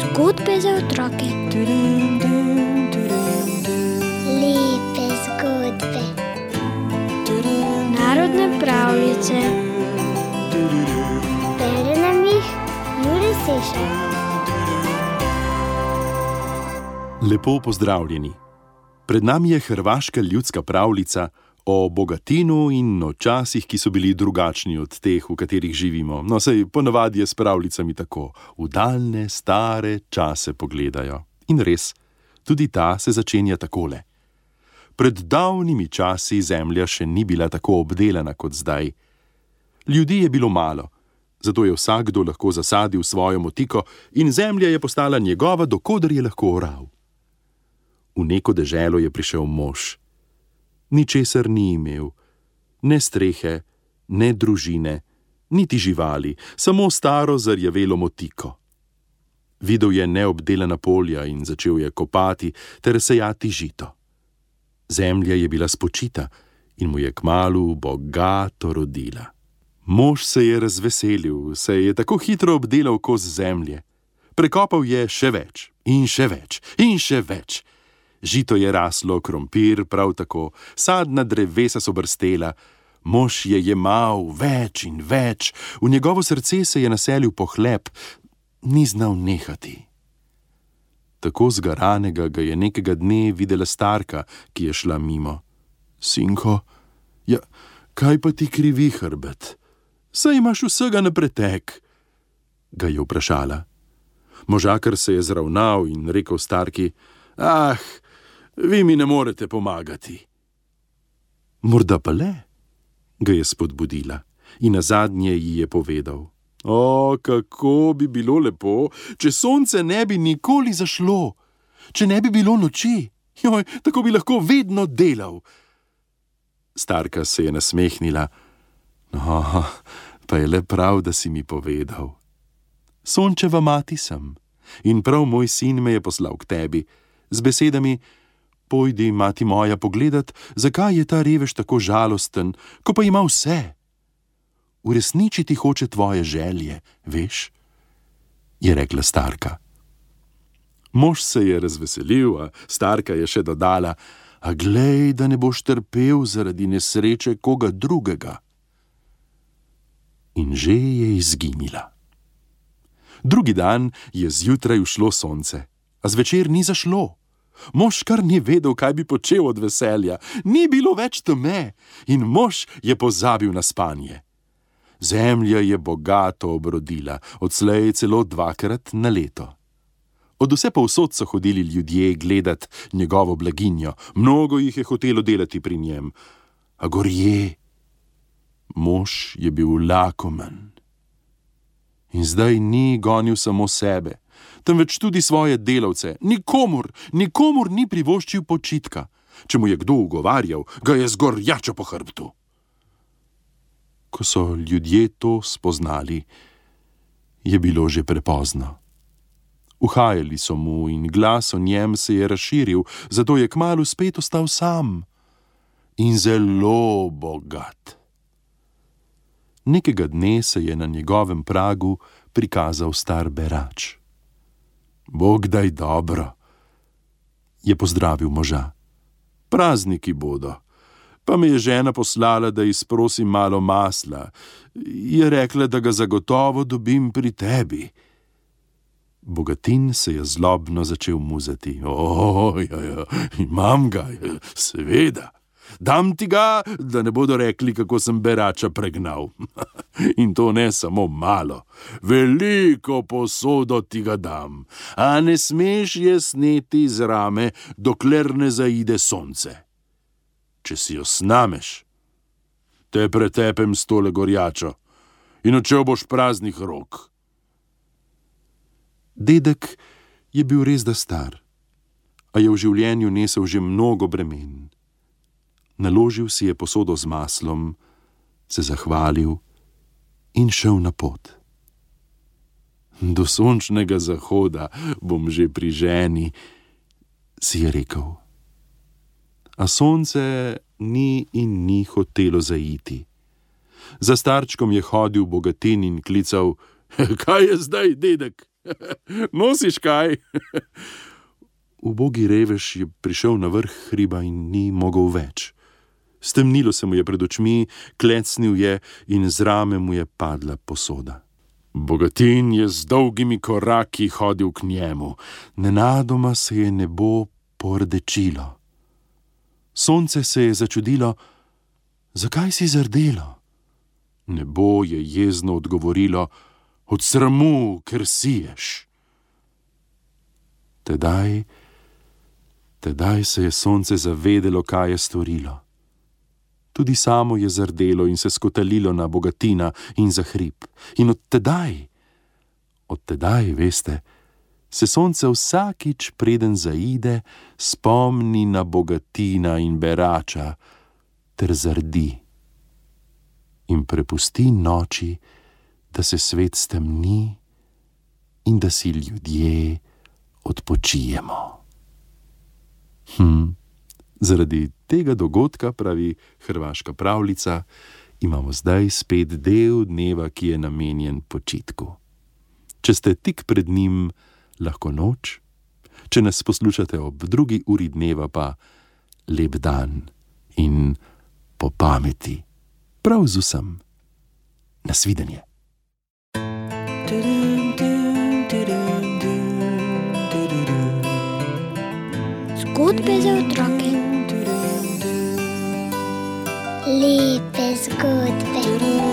Zgodbe za otroke. Lepe zgodbe. Narodne pravljice. Bere nam jih Juri Sešar. Lepo pozdravljeni. Pred nami je hrvaška ljudska pravljica o bogatinu in o časih, ki so bili drugačni od teh, v katerih živimo. No, sej ponavadi je s pravljicami tako: v daljne, stare čase pogledajo. In res, tudi ta se začenja takole. Pred davnimi časi zemlja še ni bila tako obdelana kot zdaj. Ljudi je bilo malo, zato je vsakdo lahko zasadil svojo motiko in zemlja je postala njegova, dokoder je lahko oral. V neko deželo je prišel mož. Ničesar ni imel, ne strehe, ne družine, niti živali, samo staro zarjavelo motiko. Videl je neobdelana polja in začel je kopati ter sejati žito. Zemlja je bila spočita in mu je kmalu bogato rodila. Mož se je razveselil, se je tako hitro obdelal kos zemlje. Prekopal je še več in še več in še več. Žito je raslo, krompir prav tako, sadna drevesa so brstela. Mož je jemal več in več, v njegovo srce se je naselil pohlep, ni znal nehati. Tako zgaranega ga je nekega dne videla starka, ki je šla mimo. Sinko, ja, kaj pa ti krivi hrbet? Saj imaš vsega na pretek, ga je vprašala. Možakar se je zravnal in rekel starki: Ah, vi mi ne morete pomagati. Morda pa le, ga je spodbudila in na zadnje ji je povedal: O, kako bi bilo lepo, če sonce ne bi nikoli zašlo, če ne bi bilo noči, joj, tako bi lahko vedno delal. Starka se je nasmehnila. No, pa je le prav, da si mi povedal. Sončeva mati sem in prav moj sin me je poslal k tebi z besedami: Pojdi, mati moja, pogledat, zakaj je ta revež tako žalosten, ko pa ima vse. Uresničiti hoče tvoje želje, veš? je rekla starka. Mož se je razveselil, a starka je še dodala: A glej, da ne boš trpel zaradi nesreče koga drugega. In že je izginila. Drugi dan je zjutraj ušlo sonce, a zvečer ni zašlo. Mož kar ni vedel, kaj bi počel od veselja, ni bilo več teme in mož je pozabil na spanje. Zemlja je bogato obrodila, odslej celo dvakrat na leto. Od vse povsod so hodili ljudje gledat njegovo blaginjo, mnogo jih je hotelo delati pri njem, a gorje. Mož je bil lakomen. In zdaj ni gonil samo sebe, temveč tudi svoje delavce. Nikomur, nikomur ni privoščil počitka. Če mu je kdo ugovarjal, ga je zgorjačo po hrbtu. Ko so ljudje to spoznali, je bilo že prepozno. Uhajali so mu in glas o njem se je razširil, zato je kmalo spet ostal sam in zelo bogat. Nekega dne se je na njegovem pragu prikazal star berač. Bog daj dobro, je pozdravil moža. Prazniki bodo, pa me je žena poslala, da izprosim malo masla. Je rekla, da ga zagotovo dobim pri tebi. Bogatin se je zlobno začel muzati. Ojoj, imam ga, seveda. Dam ti ga, da ne bodo rekli, kako sem berača pregnal. In to ne samo malo, veliko posodo ti ga dam, a ne smeš je sneti z rame, dokler ne zaide sonce. Če si jo snameš, te pretepem s tole gorjačo in odšel boš praznih rok. Dedek je bil res da star, a je v življenju nesel že mnogo bremen. Naložil si je posodo z maslom, se zahvalil in šel na pot. Do sončnega zahoda bom že pri ženi, si je rekel. A sonce ni in ni hotelo zaiti. Za starčkom je hodil bogatin in klical: Kaj je zdaj, dedek? Nosiš kaj? Ubogi revež je prišel na vrh hriba in ni mogel več. Stemnilo se mu je pred očmi, klecnil je in z rame mu je padla posoda. Bogatin je z dolgimi koraki hodil k njemu, nenadoma se je nebo pordečilo. Sonce se je začudilo, zakaj si zardelo? Nebo je jezno odgovorilo: Od sramu, ker siješ. Tedaj, tedaj se je sonce zavedelo, kaj je storilo. Tudi samo je zardelo in se skotalilo na bogatina in za hrib. In od tedaj, od tedaj, veste, se sonce vsakič, preden zaide, spomni na bogatina in berača ter zardi. In prepusti noči, da se svet stemni in da si ljudje odpočijemo. Hm. Zaradi tega dogodka, pravi hrvaška pravljica, imamo zdaj spet del dneva, ki je namenjen počitku. Če ste tik pred njim, lahko noč, če nas poslušate ob drugi uri dneva, pa lep dan in po pameti, prav z vsem. Nasvidenje. Zgodbe za otroke. Lieb is gut, Baby.